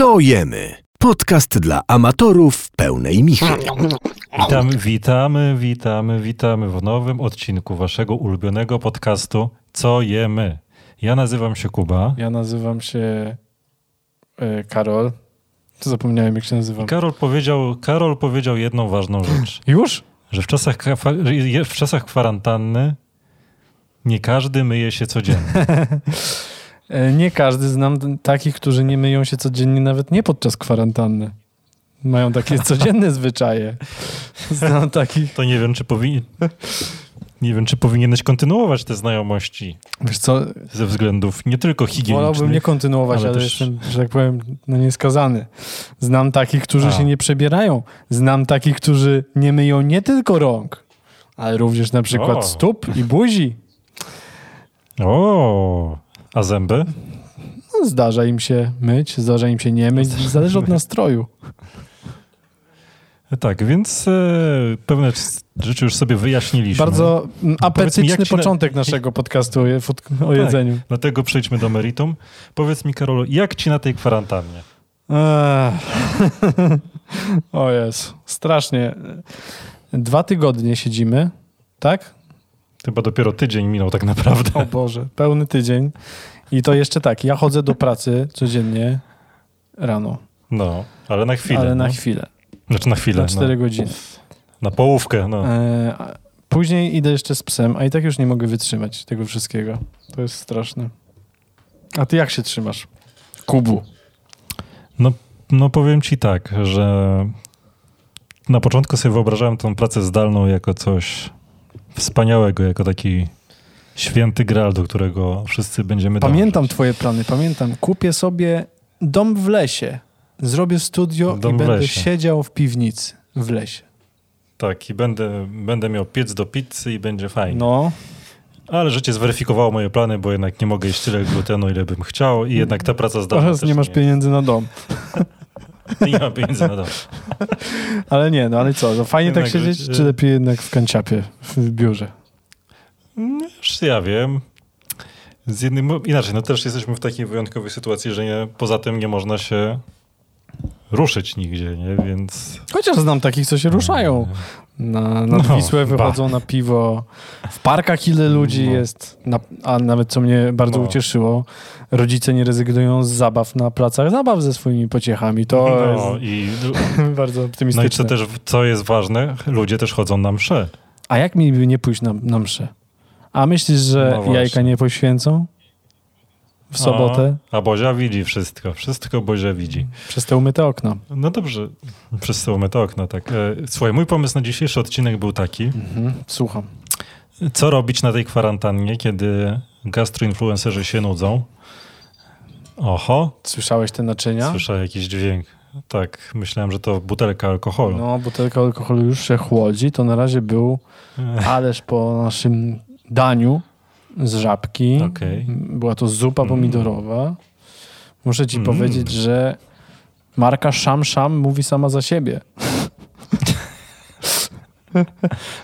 Co jemy? Podcast dla amatorów pełnej michy. Witamy, witamy, witamy, witamy w nowym odcinku waszego ulubionego podcastu Co jemy? Ja nazywam się Kuba. Ja nazywam się e, Karol. Zapomniałem, jak się nazywam. Karol powiedział, Karol powiedział jedną ważną rzecz, Już? że w czasach, w czasach kwarantanny nie każdy myje się codziennie. E, Nie każdy. Znam takich, którzy nie myją się codziennie, nawet nie podczas kwarantanny. Mają takie codzienne zwyczaje. Znam takich. To nie wiem, czy powinien... Nie wiem, czy powinieneś kontynuować te znajomości Wiesz co, ze względów nie tylko higienicznych. wolałbym nie kontynuować, ale ale, też- jestem, że tak powiem, no nieskazany. Znam takich, którzy A. się nie przebierają. Znam takich, którzy nie myją nie tylko rąk, ale również na przykład O. stóp i buzi. O, a zęby? No, zdarza im się myć, zdarza im się nie myć, zależy od nastroju. Tak, więc e, pewne rzeczy już sobie wyjaśniliśmy. Bardzo apetyczny ci na- początek naszego podcastu o, je- fut- o Tak. jedzeniu. Dlatego przejdźmy do meritum. Powiedz mi, Karolu, jak ci na tej kwarantannie? Ech. o jest, strasznie. Dwa tygodnie siedzimy, tak? Chyba dopiero tydzień minął tak naprawdę. O Boże, pełny tydzień. I to jeszcze tak, ja chodzę do pracy codziennie rano, No, ale na chwilę. ale na no. chwilę, Znaczy na chwilę. na 4 no. godziny. Na połówkę, no. E, później idę jeszcze z psem, a i tak już nie mogę wytrzymać tego wszystkiego. To jest straszne. A ty jak się trzymasz? Kubu. no. No powiem ci tak, że na początku sobie wyobrażałem tą pracę zdalną jako coś wspaniałego, jako taki święty graal, do którego wszyscy będziemy Pamiętam dążyć. twoje plany, pamiętam. Kupię sobie dom w lesie. Zrobię studio Dom i będę lesie. siedział w piwnicy w lesie. Tak, i będę, będę miał piec do pizzy i będzie fajnie. No, Ale życie zweryfikowało moje plany, bo jednak nie mogę jeść tyle glutenu, ile bym chciał i jednak ta praca zdalna oraz nie masz pieniędzy na dom. Nie mam pieniędzy na dom. Ale nie, no ale co, no fajnie tak Jednak, siedzieć, że- czy lepiej jednak w kanciapie, w biurze? No, Już ja wiem. Z jednym, no, inaczej, no też jesteśmy w takiej wyjątkowej sytuacji, że nie, poza tym nie można się ruszyć nigdzie, nie? Więc... Chociaż znam takich, co się ruszają. Na, na No, Wisłę ba. wychodzą na piwo. W parkach ile ludzi No. jest. Na, a nawet co mnie bardzo No. ucieszyło, rodzice nie rezygnują z zabaw na placach zabaw ze swoimi pociechami. To No, jest i, bardzo no optymistyczne. i co też, co jest ważne, ludzie też chodzą na msze. A jak mi by nie pójść na, na mszę? A myślisz, że No jajka nie poświęcą w sobotę A, a Bozia widzi wszystko. Wszystko Bozia widzi. przez te umyte okna? No dobrze, przez te umyte okna, tak. E, Słuchaj, mój pomysł na dzisiejszy odcinek był taki, Mhm, słucham. co robić na tej kwarantannie, kiedy gastroinfluencerzy się nudzą. Oho, Słyszałeś te naczynia? słyszę jakiś dźwięk. Tak, myślałem, że to butelka alkoholu. No, butelka alkoholu już się chłodzi. To na razie był ależ po naszym daniu z żabki. Okej. Była to zupa Mm. pomidorowa. Muszę ci Mm. powiedzieć, że marka Szam Szam mówi sama za siebie.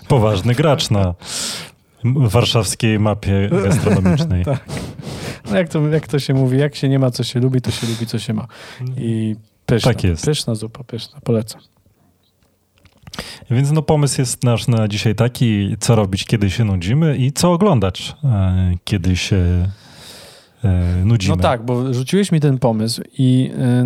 Poważny gracz na warszawskiej mapie gastronomicznej. Tak. No jak, to, jak to się mówi, jak się nie ma, co się lubi, to się lubi, co się ma. I pyszna, Tak jest. pyszna zupa, pyszna, polecam. Więc no pomysł jest nasz na dzisiaj taki, co robić, kiedy się nudzimy i co oglądać, e, kiedy się e, nudzimy. No tak, bo rzuciłeś mi ten pomysł i y,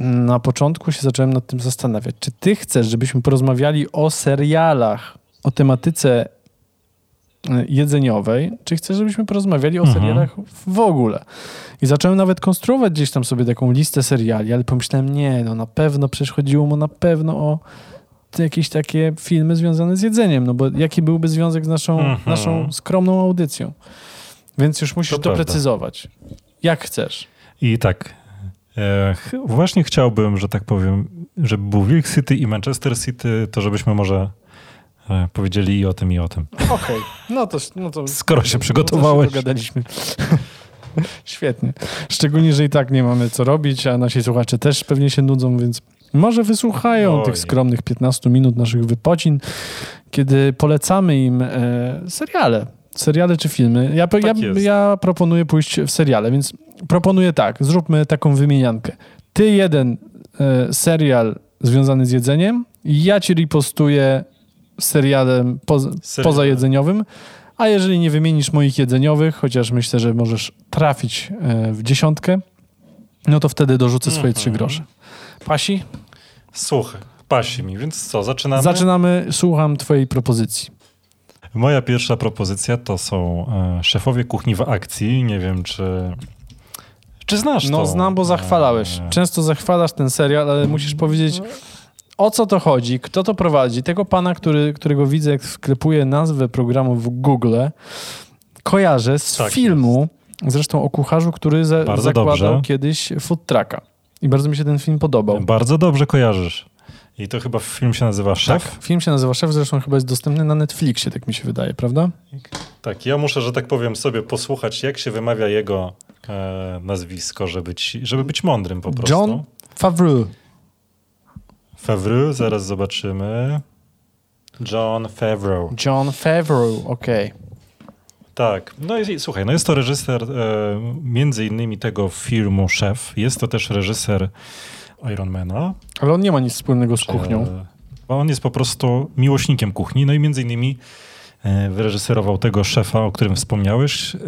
na początku się zacząłem nad tym zastanawiać. Czy ty chcesz, żebyśmy porozmawiali o serialach, o tematyce jedzeniowej, czy chcesz, żebyśmy porozmawiali o Mhm. serialach w ogóle? I zacząłem nawet konstruować gdzieś tam sobie taką listę seriali, ale pomyślałem, nie, no na pewno, przecież chodziło mu na pewno o jakieś takie filmy związane z jedzeniem, no bo jaki byłby związek z naszą, Mhm. naszą skromną audycją? Więc już musisz To prawda. doprecyzować. Jak chcesz. I tak, e, właśnie chciałbym, że tak powiem, żeby był Wilk City i Manchester City, to żebyśmy może e, powiedzieli i o tym, i o tym. Okej, no to, no to... Skoro się no to przygotowałeś. się dogadaliśmy. Świetnie. Szczególnie, że i tak nie mamy co robić, a nasi słuchacze też pewnie się nudzą, więc może wysłuchają Oj. tych skromnych 15 minut naszych wypocin, kiedy polecamy im e, seriale. Seriale czy filmy. Ja, Tak ja, ja proponuję pójść w seriale, więc proponuję tak, zróbmy taką wymieniankę. ty jeden e, serial związany z jedzeniem, ja ci ripostuję serialem poza, Serial. pozajedzeniowym, a jeżeli nie wymienisz moich jedzeniowych, chociaż myślę, że możesz trafić e, w dziesiątkę, no to wtedy dorzucę swoje trzy Mhm. grosze. Pasi? Słuchaj, pasi mi, więc co, zaczynamy? Zaczynamy, słucham twojej propozycji. Moja pierwsza propozycja to są e, szefowie kuchni w akcji. Nie wiem, czy. Czy znasz No znam, bo zachwalałeś. E, Często zachwalasz ten serial, ale musisz powiedzieć, o co to chodzi, kto to prowadzi. Tego pana, który, którego widzę, jak sklepuje nazwę programu w Google, kojarzę z Tak filmu, zresztą o kucharzu, który za, zakładał dobrze. kiedyś food trucka. I bardzo mi się ten film podobał. Bardzo dobrze kojarzysz. I to chyba film się nazywa Szef. Tak, film się nazywa Szef, zresztą chyba jest dostępny na Netflixie, tak mi się wydaje, prawda? Tak, ja muszę, że tak powiem, sobie posłuchać, jak się wymawia jego e, nazwisko, żeby, ci, żeby być mądrym po prostu. John Favreau. Favreau, zaraz zobaczymy. John Favreau. John Favreau, okej. Tak, no i słuchaj, no jest to reżyser e, między innymi tego filmu Szef. Jest to też reżyser Ironmana. Ale on nie ma nic wspólnego z kuchnią. E, on jest po prostu miłośnikiem kuchni, no i między innymi e, wyreżyserował tego szefa, o którym wspomniałeś. E,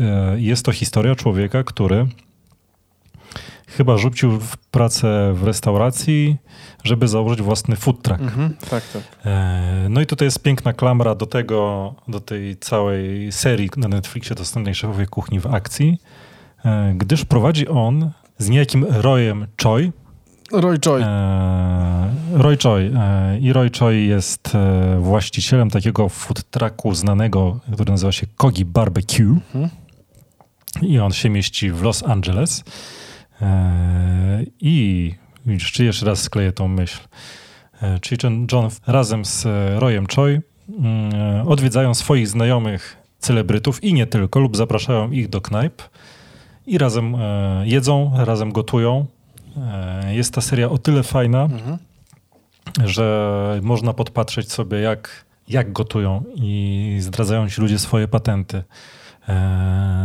Jest to historia człowieka, który chyba rzucił w pracę w restauracji, żeby założyć własny food truck. Mhm, tak, tak. E, No i tutaj jest piękna klamra do tego, do tej całej serii na Netflixie dostępnej szefowej kuchni w akcji, e, gdyż prowadzi on z niejakim Royem Choi. Roy Choi. E, Roy Choi. I Roy Choi jest właścicielem takiego food trucku znanego, który nazywa się Kogi Barbecue. Mhm. I on się mieści w Los Angeles. E, I czy jeszcze raz skleję tą myśl. E, Czyli John, razem z e, Royem Choi mm, e, odwiedzają swoich znajomych celebrytów i nie tylko, lub zapraszają ich do knajp i razem e, jedzą, razem gotują. E, Jest ta seria o tyle fajna, Mhm. że można podpatrzeć sobie, jak, jak gotują i zdradzają ci ludzie swoje patenty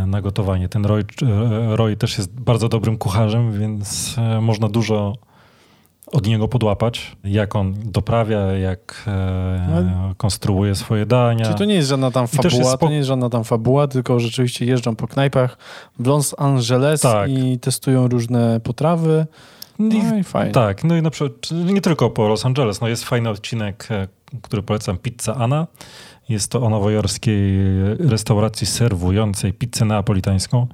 na gotowanie. Ten Roy, e, Roy też jest bardzo dobrym kucharzem, więc e, można dużo od niego podłapać, jak on doprawia, jak e, konstruuje swoje dania. Czyli to nie jest żadna tam fabuła, to nie jest żadna tam fabuła, tylko rzeczywiście jeżdżą po knajpach w Los Angeles Tak. i testują różne potrawy. No i fajnie. Tak, no i na przykład nie tylko po Los Angeles, no jest fajny odcinek, e, który polecam, Pizza Anna. Jest to o nowojorskiej restauracji serwującej pizzę neapolitańską.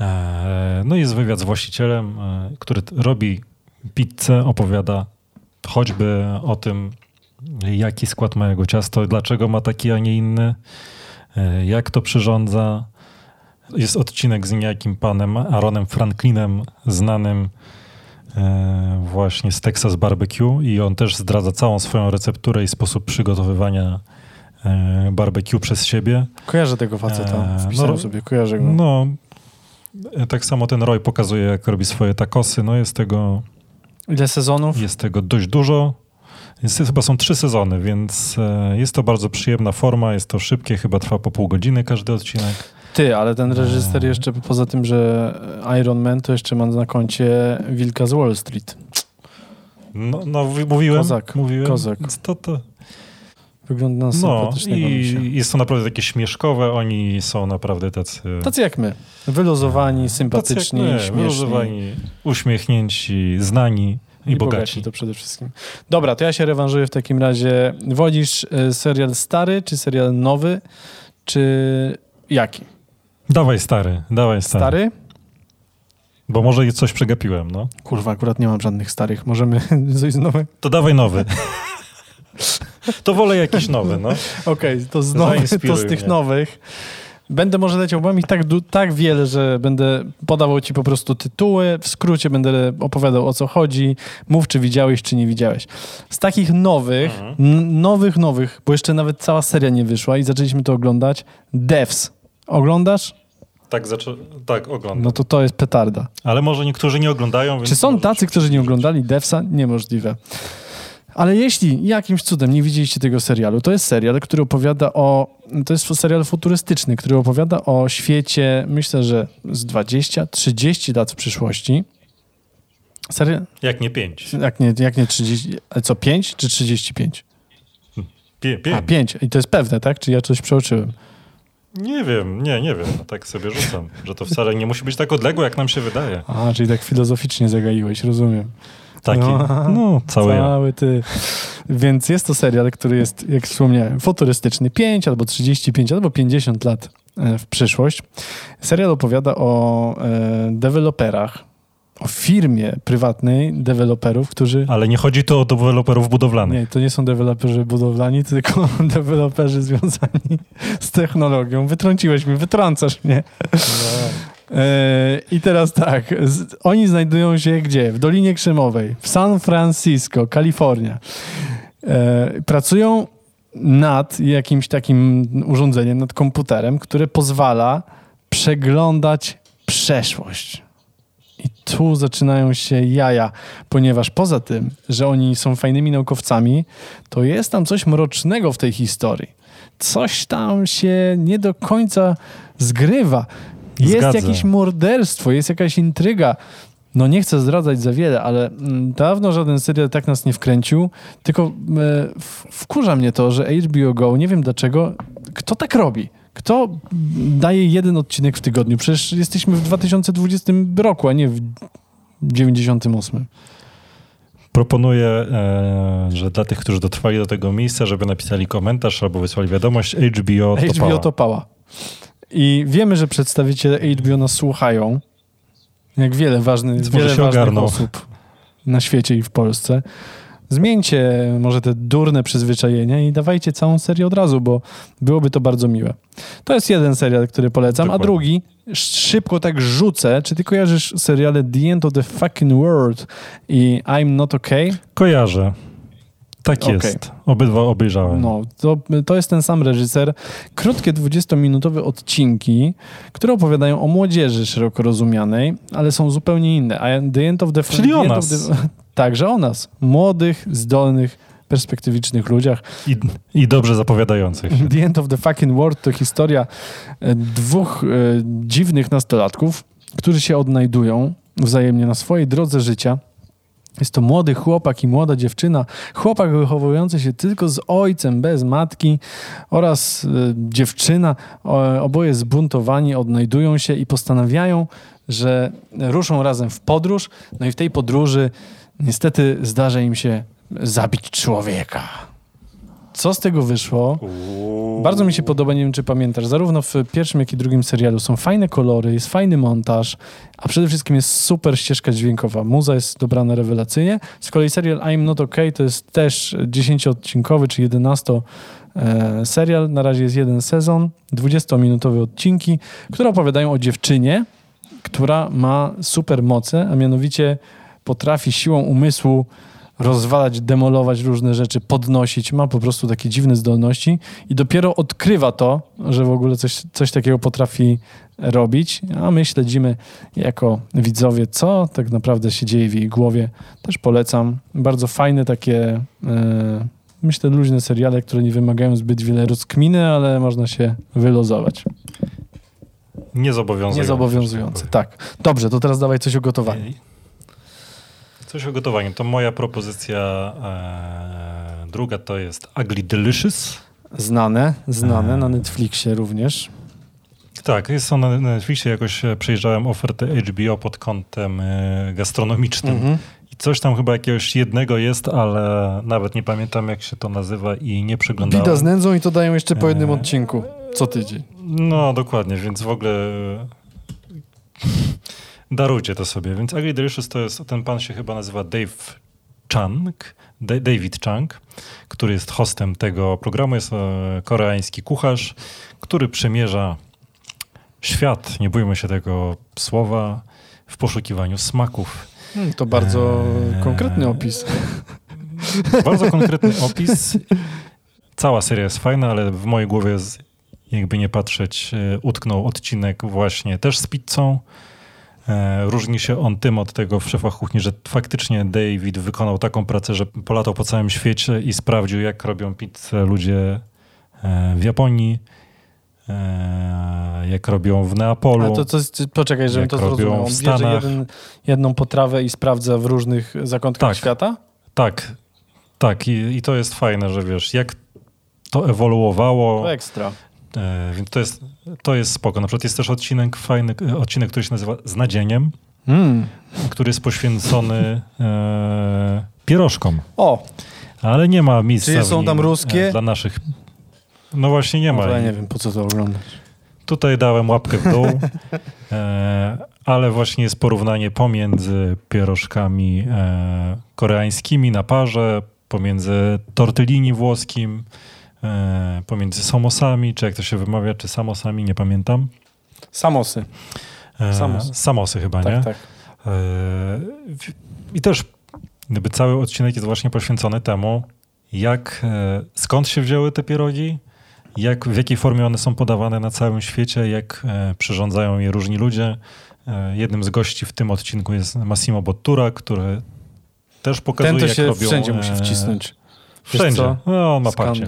E, No jest wywiad z właścicielem, e, który robi pizzę, opowiada choćby o tym, jaki skład ma jego ciasto, dlaczego ma taki, a nie inny, e, jak to przyrządza. Jest odcinek z niejakim panem Aaronem Franklinem, znanym właśnie z Texas Barbecue i on też zdradza całą swoją recepturę i sposób przygotowywania barbecue przez siebie. Kojarzę tego faceta, wpisałem no, sobie, kojarzę go. No, e, tak samo ten Roy pokazuje, jak robi swoje takosy. No jest tego, Ile sezonów? jest tego dość dużo. Jest, chyba są trzy sezony, więc e, jest to bardzo przyjemna forma, jest to szybkie, chyba trwa po pół godziny każdy odcinek. Ty, ale ten reżyser jeszcze poza tym, że Iron Man, to jeszcze ma na koncie Wilka z Wall Street. No, no mówiłem, Kozak, mówiłem. kozak. To, to, Wygląda na no sympatycznego misia. i jest to naprawdę takie śmieszkowe, oni są naprawdę tacy... Tacy jak my. Wyluzowani, sympatyczni, tacy jak my, śmieszni. wyluzowani, uśmiechnięci, znani i, bogaci. to przede wszystkim. Dobra, to ja się rewanżuję w takim razie. Wolisz e, serial stary, czy serial nowy, czy jaki? Dawaj stary, dawaj stary. Stary? Bo może coś przegapiłem, no. Kurwa, akurat nie mam żadnych starych. Możemy coś nowego? To dawaj nowy. to wolę jakiś nowy, no. Okej, to z, to z tych mnie. nowych. Będę może leciał, bo mam ich tak, tak wiele, że będę podawał ci po prostu tytuły. W skrócie będę opowiadał o co chodzi. Mów, czy widziałeś, czy nie widziałeś. Z takich nowych, Mhm. nowych, nowych, bo jeszcze nawet cała seria nie wyszła i zaczęliśmy to oglądać. Devs. Oglądasz? Tak, zaczę... tak oglądam. No to to jest petarda. Ale może niektórzy nie oglądają. Czy są tacy, którzy nie oglądali Devsa? Niemożliwe. Ale jeśli jakimś cudem nie widzieliście tego serialu, to jest serial, który opowiada o. To jest serial futurystyczny, który opowiada o świecie, myślę, że z 20-30 lat w przyszłości. Serio? Jak nie pięć. Jak nie, jak nie 30, ale co, 5 czy 35? Pie, pięć. A, 5. I to jest pewne, tak? Czy ja coś przeoczyłem? Nie wiem, nie, nie wiem. No tak sobie rzucam, że to wcale nie musi być tak odległe, jak nam się wydaje. A, czyli tak filozoficznie zagaiłeś, rozumiem. Taki, No. no, cały ja. Cały ty. Więc jest to serial, który jest, jak wspomniałem, futurystyczny. 5 albo 35 albo 50 lat e, w przyszłość. Serial opowiada o e, deweloperach, o firmie prywatnej deweloperów, którzy... Ale nie chodzi tu o deweloperów budowlanych. Nie, to nie są deweloperzy budowlani, tylko deweloperzy związani z technologią. Wytrąciłeś mnie, wytrącasz mnie. E, I teraz tak, oni znajdują się gdzie? W Dolinie Krzemowej, w San Francisco, Kalifornia. E, pracują nad jakimś takim urządzeniem, nad komputerem, które pozwala przeglądać przeszłość. I tu zaczynają się jaja, ponieważ poza tym, że oni są fajnymi naukowcami, to jest tam coś mrocznego w tej historii. Coś tam się nie do końca zgrywa. Jest Zgadza. jakieś morderstwo, jest jakaś intryga. No nie chcę zdradzać za wiele, ale mm, dawno żaden serial tak nas nie wkręcił, tylko e, wkurza mnie to, że HBO Go, nie wiem dlaczego, kto tak robi? Kto daje jeden odcinek w tygodniu? Przecież jesteśmy w 2020 roku, a nie w 98. Proponuję, e, że dla tych, którzy dotrwali do tego miejsca, żeby napisali komentarz albo wysłali wiadomość HBO, to HBO pała. to pała. I wiemy, że przedstawiciele HBO nas słuchają, jak wiele, ważny, Więc może wiele ważnych ogarną. osób na świecie i w Polsce. Zmieńcie może te durne przyzwyczajenia i dawajcie całą serię od razu, bo byłoby to bardzo miłe. To jest jeden serial, który polecam, Dokładnie. a drugi szybko tak rzucę. Czy ty kojarzysz seriale The End of the Fucking World i I'm Not Okay? Kojarzę. Tak Okej. jest. Obydwa obejrzałem. No, to, to jest ten sam reżyser. Krótkie 20-minutowe odcinki, które opowiadają o młodzieży szeroko rozumianej, ale są zupełnie inne. A The End of the Czyli the o nas. The, także o nas. Młodych, zdolnych, perspektywicznych ludziach. I, I dobrze zapowiadających. The End of the Fucking World to historia e, dwóch e, dziwnych nastolatków, którzy się odnajdują wzajemnie na swojej drodze życia. Jest to młody chłopak i młoda dziewczyna. Chłopak wychowujący się tylko z ojcem, bez matki oraz e, dziewczyna. O, oboje zbuntowani odnajdują się i postanawiają, że ruszą razem w podróż. No i w tej podróży niestety zdarza im się zabić człowieka. Co z tego wyszło? Bardzo mi się podoba, nie wiem czy pamiętasz, zarówno w pierwszym, jak i drugim serialu są fajne kolory, jest fajny montaż, a przede wszystkim jest super ścieżka dźwiękowa. Muza jest dobrana rewelacyjnie. Z kolei serial I'm Not Okay to jest też 10-odcinkowy czy 11 e, serial. Na razie jest jeden sezon, 20-minutowe odcinki, które opowiadają o dziewczynie, która ma super moce, a mianowicie potrafi siłą umysłu rozwalać, demolować różne rzeczy, podnosić. Ma po prostu takie dziwne zdolności i dopiero odkrywa to, że w ogóle coś, coś takiego potrafi robić, a my śledzimy jako widzowie, co tak naprawdę się dzieje w jej głowie. Też polecam. Bardzo fajne takie, e, myślę, luźne seriale, które nie wymagają zbyt wiele rozkminy, ale można się wylozować. Niezobowiązujące. Niezobowiązujące, tak. Dobrze, to teraz dawaj coś o gotowaniu. Coś o gotowaniu. To moja propozycja e, druga to jest Ugly Delicious. Znane, znane Eee. na Netflixie również. Tak, jest on na Netflixie. Jakoś e, przejrzałem ofertę HBO pod kątem e, gastronomicznym. Mhm. I coś tam chyba jakiegoś jednego jest, ale nawet nie pamiętam jak się to nazywa i nie przeglądałem. Bida z nędzą i to dają jeszcze po jednym Eee. odcinku. Co tydzień. No, dokładnie, więc w ogóle e, darujcie to sobie. Więc Ugly Delicious to jest, ten pan się chyba nazywa Dave Chang, Da- David Chang, który jest hostem tego programu. Jest e, koreański kucharz, który przemierza świat, nie bójmy się tego słowa, w poszukiwaniu smaków. Hmm, to bardzo Eee. konkretny opis. Bardzo konkretny opis. Cała seria jest fajna, ale w mojej głowie, jakby nie patrzeć, e, utknął odcinek właśnie też z pizzą. E, Różni się on tym od tego w szefach kuchni, że faktycznie David wykonał taką pracę, że polatał po całym świecie i sprawdził, jak robią pizzę ludzie e, w Japonii. e, jak robią w Neapolu. A to, to jest, poczekaj, żebym to zrozumiał. On bierze Stanach. jeden, jedną potrawę i sprawdza w różnych zakątkach Tak. świata? Tak, tak. I, I to jest fajne, że wiesz, jak to ewoluowało. To ekstra. E, więc to jest, to jest spoko. Na przykład jest też odcinek fajny, e, odcinek, który się nazywa Z nadzieniem, Mm. który jest poświęcony e, pierożkom. O, Ale nie ma miejsca Czy w są tam ruskie? e, Dla naszych... No właśnie nie ma. ja nie wiem, po co to oglądać. Tutaj dałem łapkę w dół, e, ale właśnie jest porównanie pomiędzy pierożkami e, koreańskimi na parze, pomiędzy tortellini włoskim, pomiędzy samosami, czy jak to się wymawia, czy samosami, nie pamiętam. Samosy. E, Samosy. Samosy chyba, nie? Tak, tak. E, I też gdyby cały odcinek jest właśnie poświęcony temu, jak, e, skąd się wzięły te pierogi, jak, w jakiej formie one są podawane na całym świecie, jak e, przyrządzają je różni ludzie. E, Jednym z gości w tym odcinku jest Massimo Bottura, który też pokazuje, Ten to jak się robią... wszędzie musi e, wcisnąć. Wszędzie. No, on ma parcie.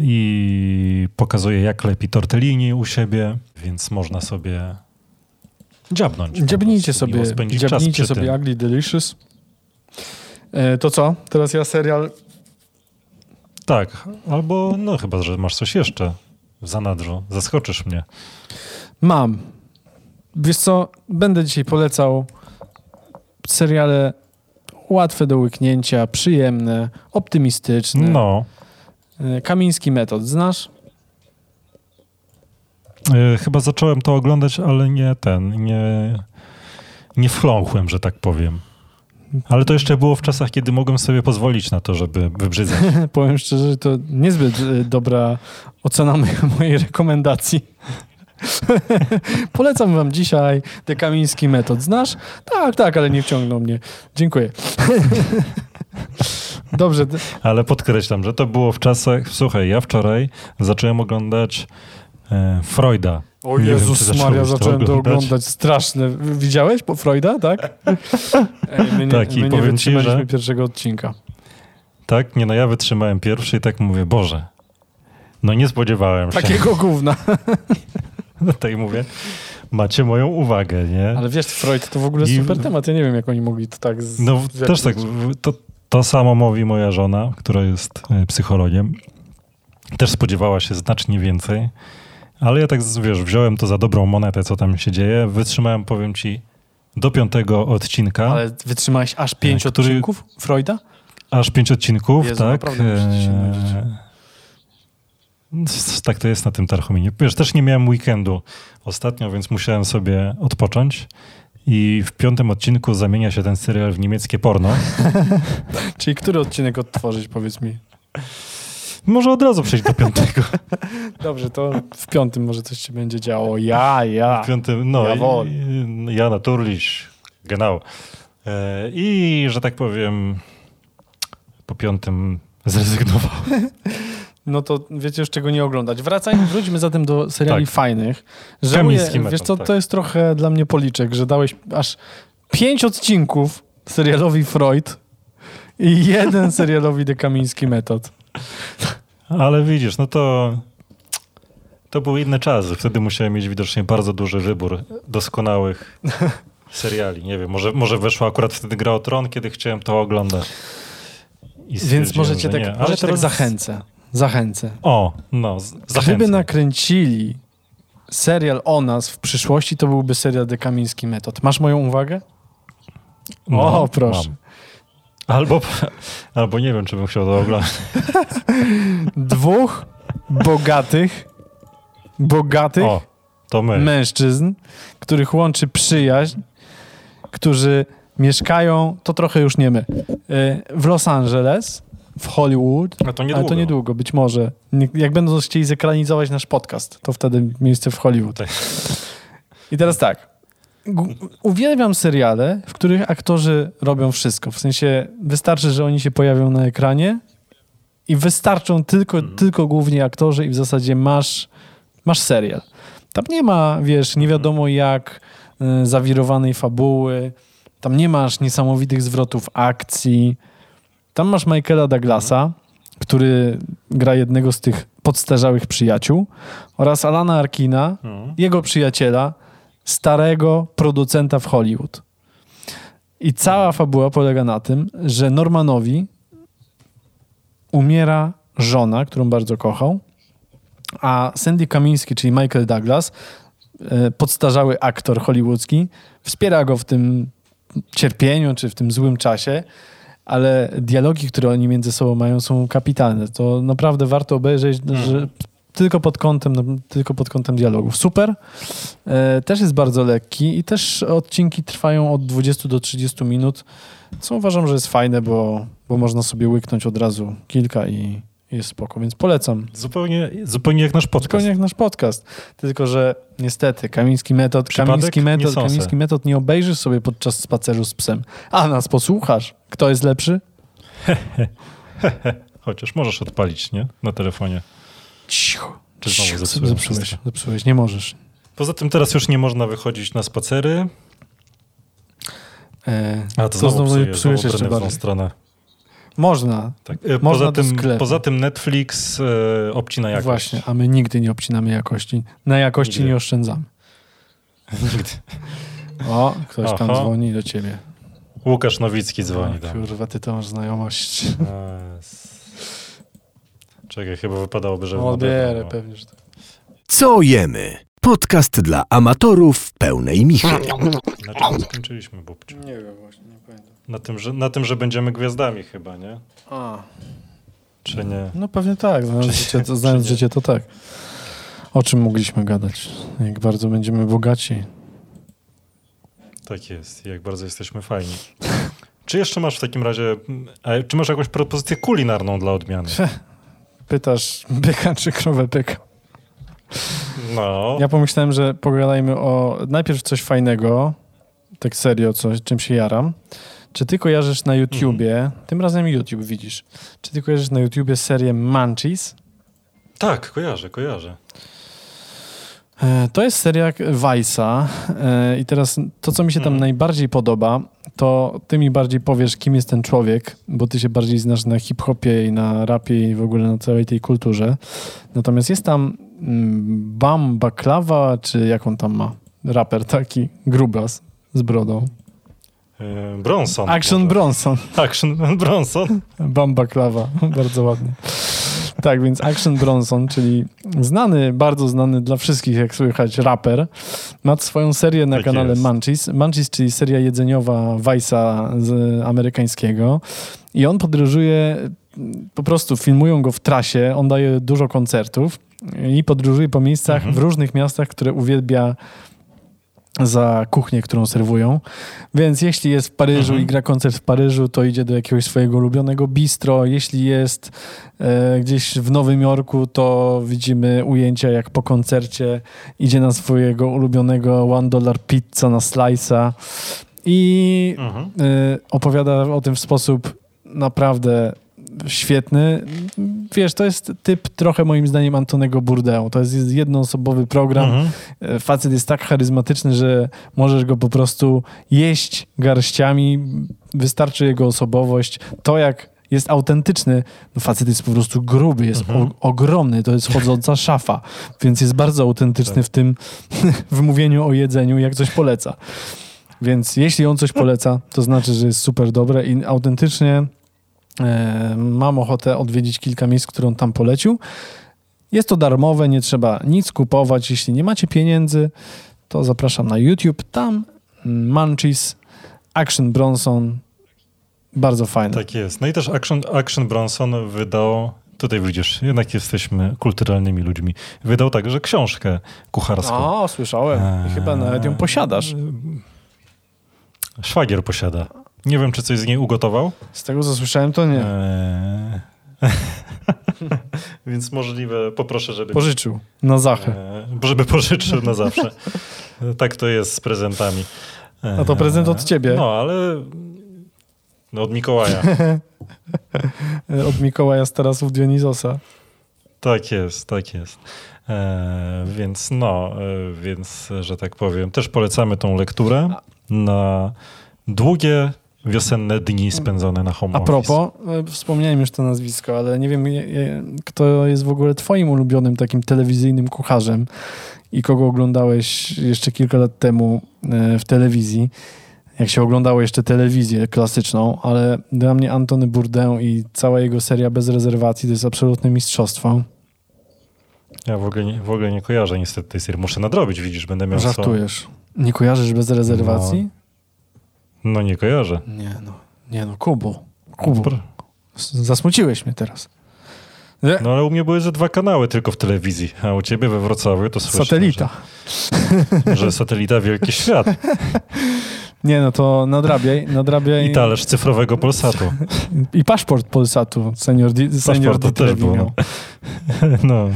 I pokazuje, jak lepi tortellini u siebie, więc można sobie dziabnąć. Dziabnijcie sobie, dziabnijcie sobie tym. Ugly Delicious. E, to co? Teraz ja serial Tak, albo no chyba, że masz coś jeszcze w zanadrzu. Zaskoczysz mnie. mam. Wiesz co? Będę dzisiaj polecał seriale łatwe do łyknięcia, przyjemne, optymistyczne. No, Kamiński metod, znasz? y, chyba zacząłem to oglądać, ale nie ten, nie, nie że tak powiem. Ale to jeszcze było w czasach, kiedy mogłem sobie pozwolić na to, żeby wybrzydzać. Powiem szczerze, że to niezbyt e, dobra ocena mojej rekomendacji. Polecam wam dzisiaj The Kamiński Metod. Znasz? Tak, tak, ale nie wciągnął mnie. Dziękuję. Dobrze, Ale podkreślam, że to było w czasach... Słuchaj, ja wczoraj zacząłem oglądać e, Freuda. o Nie wiem, Jezus zacząłeś Maria, zacząłem to oglądać. oglądać. Straszne. Widziałeś po Freuda, tak? Ej, my nie, Tak, i nie powiem ci, wytrzymaliśmy że- pierwszego odcinka. Tak? Nie no, ja wytrzymałem pierwszy i tak mówię, Boże, no nie spodziewałem się. Takiego gówna. No to i mówię, macie moją uwagę, nie? Ale wiesz, Freud to w ogóle I- super temat. Ja nie wiem, jak oni mogli to tak z... No zepsuć. też tak, to, to samo mówi moja żona, która jest e, psychologiem. Też spodziewała się znacznie więcej, ale ja tak, z- wiesz, wziąłem to za dobrą monetę, co tam się dzieje. Wytrzymałem, powiem ci, do piątego odcinka, Ale wytrzymałeś aż pięć który- odcinków Freuda? aż pięć odcinków, Jezu, tak? naprawdę. S- Tak to jest na tym Tarchominie. Wiesz, też nie miałem weekendu ostatnio, więc musiałem sobie odpocząć. I w piątym odcinku zamienia się ten serial w niemieckie porno. Czyli który odcinek odtworzyć, powiedz mi? Może od razu przejść do piątego. Dobrze, to w piątym może coś się będzie działo. Ja, ja. W piątym, no, Jawohl. i, ja naturlich, genau. E, I, że tak powiem, po piątym zrezygnowałem. No to wiecie już czego nie oglądać. Wracajmy, wróćmy zatem do seriali Tak. fajnych. Żałuję, metod, wiesz co, tak. to jest trochę dla mnie policzek, że dałeś aż pięć odcinków serialowi Freud i jeden serialowi The Kamiński Metod. Ale widzisz, no to to były inne czasy. Wtedy musiałem mieć widocznie bardzo duży wybór doskonałych seriali. Nie wiem, może, może weszła akurat wtedy Gra o Tron, kiedy chciałem to oglądać. Więc możecie że tak, nie. Ale możecie tak teraz- zachęcę. Zachęcę. O, no, z- Gdyby nakręcili serial o nas w przyszłości, to byłby serial The Kamiński Metod. Masz moją uwagę? O, proszę. mam. Albo, albo nie wiem, czy bym chciał to oglądać. Dwóch bogatych, bogatych O, mężczyzn, których łączy przyjaźń, którzy mieszkają, to trochę już nie my, y, w Los Angeles, w Hollywood, A to ale niedługo. to niedługo, być może. Jak będą chcieli zekranizować nasz podcast, to wtedy miejsce w Hollywood. Tak. I teraz tak. Uwielbiam seriale, w których aktorzy robią wszystko. W sensie wystarczy, że oni się pojawią na ekranie i wystarczą tylko, Mhm. tylko głównie aktorzy i w zasadzie masz, masz serial. Tam nie ma, wiesz, nie wiadomo jak y, zawirowanej fabuły, tam nie masz niesamowitych zwrotów akcji. Tam masz Michaela Douglasa, który gra jednego z tych podstarzałych przyjaciół oraz Alana Arkina, Mhm. jego przyjaciela, starego producenta w Hollywood. I cała fabuła polega na tym, że Normanowi umiera żona, którą bardzo kochał, a Sandy Kamiński, czyli Michael Douglas, e, podstarzały aktor hollywoodzki, wspiera go w tym cierpieniu czy w tym złym czasie, ale dialogi, które oni między sobą mają, są kapitalne. To naprawdę warto obejrzeć, że tylko pod kątem, no, tylko pod kątem dialogów. Super. E, też jest bardzo lekki i też odcinki trwają od 20 do 30 minut, co uważam, że jest fajne, bo, bo można sobie łyknąć od razu kilka i jest spoko, więc polecam. Zupełnie, zupełnie jak nasz podcast. Zupełnie jak nasz podcast. Tylko, że niestety Kamiński metod, Przypadek? Kamiński metod. Kamiński metod nie obejrzysz sobie podczas spaceru z psem, a nas posłuchasz. Kto jest lepszy? Chociaż możesz odpalić, nie? Na telefonie. Cicho. Czy znowu Cicho. zepsułem Zepsułeś, zepsułeś, nie możesz. Poza tym teraz już nie można wychodzić na spacery. E, A to, znowu, psuje, psujesz znowu jeszcze bardziej. stronę. Można, Tak. E, Można Poza tym, poza tym Netflix e, obcina jakość. właśnie, a my nigdy nie obcinamy jakości. Na jakości Nigdy. nie oszczędzamy. Nigdy. O, ktoś tam dzwoni do ciebie. Łukasz Nowicki dzwoni. O, tam. Kurwa, ty to masz znajomość. A, s- Czekaj, chyba wypadałoby, żeby... Odbierę pewnie, że. Co jemy? Podcast dla amatorów pełnej michy. Na czym skończyliśmy, Bubciu? Nie wiem właśnie, nie pamiętam. Na tym, że, na tym, że będziemy gwiazdami chyba, nie? A, Czy nie? no pewnie tak, znając, Czy- życie, to, znając życie to tak. O czym mogliśmy gadać? Jak bardzo będziemy bogaci. Tak jest. Jak bardzo jesteśmy fajni. Czy jeszcze masz w takim razie... A, czy masz jakąś propozycję kulinarną dla odmiany? Pytasz byka czy krowę pyka? No. Ja pomyślałem, że pogadajmy o najpierw coś fajnego, tak serio, coś, czym się jaram. Czy ty kojarzysz na YouTubie, Mhm. tym razem YouTube widzisz, czy ty kojarzysz na YouTubie serię Munchies? Tak, kojarzę, kojarzę. E, To jest seria Vice'a e, i teraz to, co mi się tam Mhm. najbardziej podoba, to ty mi bardziej powiesz, kim jest ten człowiek, bo ty się bardziej znasz na hip-hopie i na rapie i w ogóle na całej tej kulturze. Natomiast jest tam mm, Bam Baklawa, czy jak on tam ma? Raper taki, grubas z brodą. Bronson. Action może. Bronson. Action Bronson. Bamba Klawa, bardzo ładnie. Tak, więc Action Bronson, czyli znany, bardzo znany dla wszystkich, jak słychać, raper, ma swoją serię na Tak kanale jest. Munchies. Munchies, czyli seria jedzeniowa Vice'a z amerykańskiego. I on podróżuje, po prostu filmują go w trasie, on daje dużo koncertów i podróżuje po miejscach Mhm. w różnych miastach, które uwielbia za kuchnię, którą serwują. Więc jeśli jest w Paryżu Mhm. i gra koncert w Paryżu, to idzie do jakiegoś swojego ulubionego bistro. Jeśli jest e, gdzieś w Nowym Jorku, to widzimy ujęcia jak po koncercie idzie na swojego ulubionego one dollar pizza na slice'a i Mhm. e, opowiada o tym w sposób naprawdę świetny. Wiesz, to jest typ trochę moim zdaniem Antonego Bourdain. To jest jednoosobowy program, Mhm. E, facet jest tak charyzmatyczny, że możesz go po prostu jeść garściami. Wystarczy jego osobowość. To, jak jest autentyczny, no facet jest po prostu gruby, jest Mhm. o, ogromny, to jest chodząca szafa, więc jest bardzo autentyczny Tak. w tym w mówieniu o jedzeniu, jak coś poleca. Więc jeśli on coś poleca, to znaczy, że jest super dobre i autentycznie mam ochotę odwiedzić kilka miejsc, które on tam polecił. Jest to darmowe, nie trzeba nic kupować. Jeśli nie macie pieniędzy, to zapraszam na YouTube. Tam Munchies, Action Bronson. Bardzo fajne. Tak jest. No i też Action, Action Bronson wydał, tutaj widzisz, jednak jesteśmy kulturalnymi ludźmi, wydał także książkę kucharską. O, słyszałem. I chyba nawet ją posiadasz. Szwagier posiada. Nie wiem, czy coś z niej ugotował. Z tego, co słyszałem, to nie. Eee, Więc możliwe, poproszę, żeby... Pożyczył. Na Zachę. Eee, żeby pożyczył na zawsze. Tak to jest z prezentami. A to prezent od ciebie. No, ale no, od Mikołaja. Od Mikołaja z tarasów Dionizosa. Tak jest, tak jest. E, więc no, e, więc, że tak powiem, też polecamy tą lekturę na długie wiosenne dni spędzone na home A propos, e, wspomniałem już to nazwisko, ale nie wiem, kto jest w ogóle twoim ulubionym takim telewizyjnym kucharzem i kogo oglądałeś jeszcze kilka lat temu e, w telewizji, jak się oglądało jeszcze telewizję klasyczną, ale dla mnie Antony Bourdain i cała jego seria bez rezerwacji to jest absolutne mistrzostwo. Ja w ogóle, nie, w ogóle nie kojarzę niestety tej serii. Muszę nadrobić, widzisz, będę miał co. Żartujesz. Nie kojarzysz bez rezerwacji? No nie kojarzę. Nie no, nie no, Kubu. Kubu. Pr- Zasmuciłeś mnie teraz. Nie? No ale u mnie były ze dwa kanały tylko w telewizji, a u ciebie we Wrocławiu to słyszę, Satelita. Że, że satelita Wielki Świat Nie no, to nadrabiaj, nadrabiaj. i talerz cyfrowego Polsatu. I paszport Polsatu senior, di, senior Dieter też było, miał. No.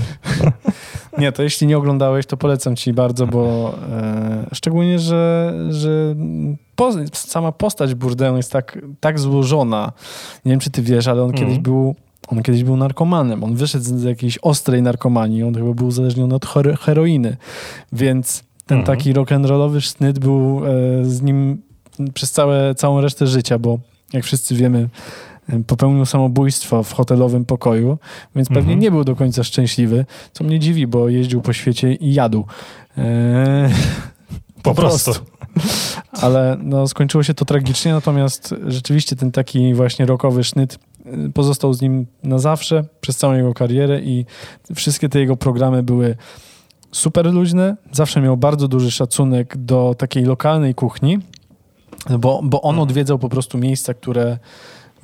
Nie, to jeśli nie oglądałeś, to polecam ci bardzo, bo e, szczególnie, że, że po, sama postać Bourdain jest tak, tak złożona. Nie wiem, czy ty wiesz, ale on Mhm. kiedyś był on kiedyś był narkomanem. On wyszedł z jakiejś ostrej narkomanii. On chyba był uzależniony od hero- heroiny. Więc ten Mhm. taki rock'n'rollowy sznyt był e, z nim przez całe, całą resztę życia, bo jak wszyscy wiemy, popełnił samobójstwo w hotelowym pokoju, więc pewnie Mhm. nie był do końca szczęśliwy, co mnie dziwi, bo jeździł po świecie i jadł. E, Po prostu. ale no, skończyło się to tragicznie, natomiast rzeczywiście ten taki właśnie rockowy sznyt y, pozostał z nim na zawsze, przez całą jego karierę i wszystkie te jego programy były super luźne. Zawsze miał bardzo duży szacunek do takiej lokalnej kuchni, bo, bo on odwiedzał po prostu miejsca, które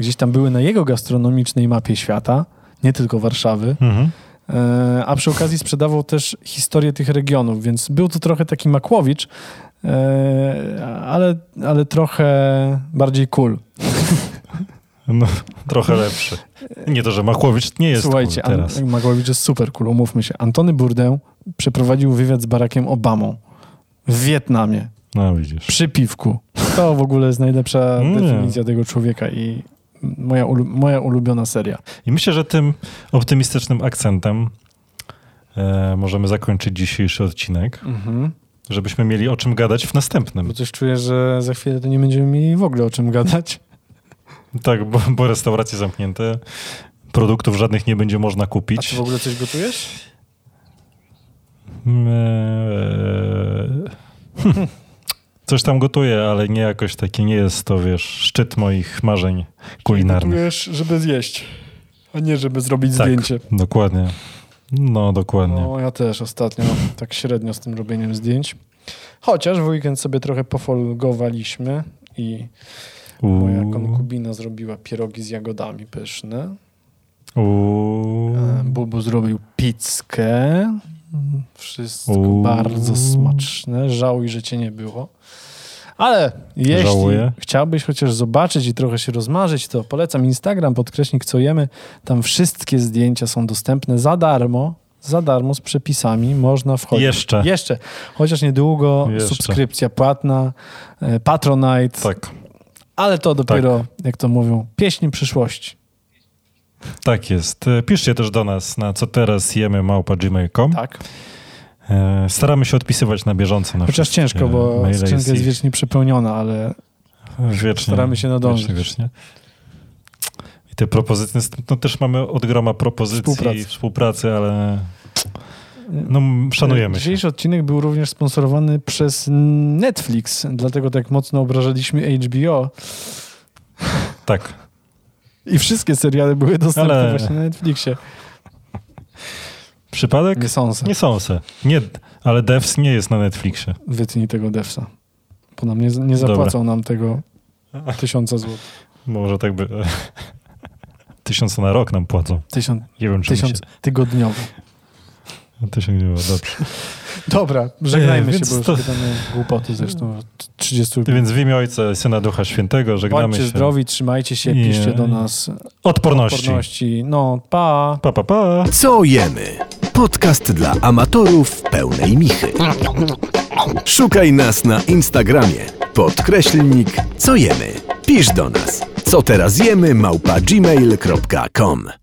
gdzieś tam były na jego gastronomicznej mapie świata, nie tylko Warszawy. Mhm. E, a przy okazji sprzedawał też historię tych regionów, więc był to trochę taki Makłowicz, e, ale, ale trochę bardziej cool. No, trochę lepszy. Nie to, że Machłowicz nie jest Słuchajcie, cool teraz. An- Makłowicz jest super cool, umówmy się. Antony Bourdain przeprowadził wywiad z Barackiem Obamą w Wietnamie, No widzisz. przy piwku. To w ogóle jest najlepsza Nie. definicja tego człowieka i moja, ulu- moja ulubiona seria. I myślę, że tym optymistycznym akcentem e, możemy zakończyć dzisiejszy odcinek, Mhm. żebyśmy mieli o czym gadać w następnym. Bo coś czuję, że za chwilę to nie będziemy mieli w ogóle o czym gadać. Tak, bo, bo restauracje zamknięte, produktów żadnych nie będzie można A kupić. ty w ogóle coś gotujesz? Eee, Coś tam gotuję, ale nie jakoś taki, nie jest to, wiesz, szczyt moich marzeń kulinarnych. Gotujesz, żeby zjeść, a nie żeby zrobić Tak. zdjęcie. Dokładnie. No, dokładnie. No, ja też ostatnio tak średnio z tym robieniem zdjęć. Chociaż w weekend sobie trochę pofolgowaliśmy i moja Uuu, konkubina zrobiła pierogi z jagodami pyszne. uuu. E, Bubu zrobił pizzkę. Wszystko Uuu. bardzo smaczne. Żałuj, że cię nie było. Ale jeśli Żałuję. chciałbyś chociaż zobaczyć i trochę się rozmarzyć, to polecam Instagram, podkreśnik co jemy. Tam wszystkie zdjęcia są dostępne za darmo. Za darmo z przepisami można wchodzić. Jeszcze. Jeszcze. Chociaż niedługo Jeszcze. subskrypcja płatna, e, Patronite, Tak, ale to dopiero, jak to mówią, pieśń przyszłości. Tak jest. E, Piszcie też do nas na co teraz jemy małpa gmail.com. Tak. E, Staramy się odpisywać na bieżąco. Na Chociaż ciężko, bo skrzynka jest ich wiecznie przepełniona, ale wiecznie, staramy się nadążyć. Wiecznie, wiecznie. I te propozycje, no też mamy od groma propozycji Współpracy. i współpracy, ale no szanujemy się. Dzisiejszy odcinek był również sponsorowany przez Netflix, dlatego tak mocno obrażaliśmy HBO Tak. I wszystkie seriale były dostępne Ale- właśnie na Netflixie. Przypadek? Nie sądzę. Nie są se. Nie, ale Devs nie jest na Netflixie. Wytnij tego devsa, bo nam nie, nie zapłacą nam tego tysiąca złotych. Może tak by... Tysiąc na rok nam płacą. Tysiąc, Nie wiem, czy tysiąc mi tygodniowo. się... Tysiąc nie było, dobrze. Dobra, żegnajmy się, więc bo już to- gadamy głupoty zresztą. od 30 Więc w imię Ojca, Syna, Ducha Świętego żegnamy Bądźcie się. zdrowi, trzymajcie się, Nie. piszcie do nas Odporności. odporności. No, pa! Pa, pa, pa. Co jemy? Podcast dla amatorów pełnej michy. Szukaj nas na Instagramie. Podkreślnik co jemy. Pisz do nas. Co teraz jemy małpa gmail.com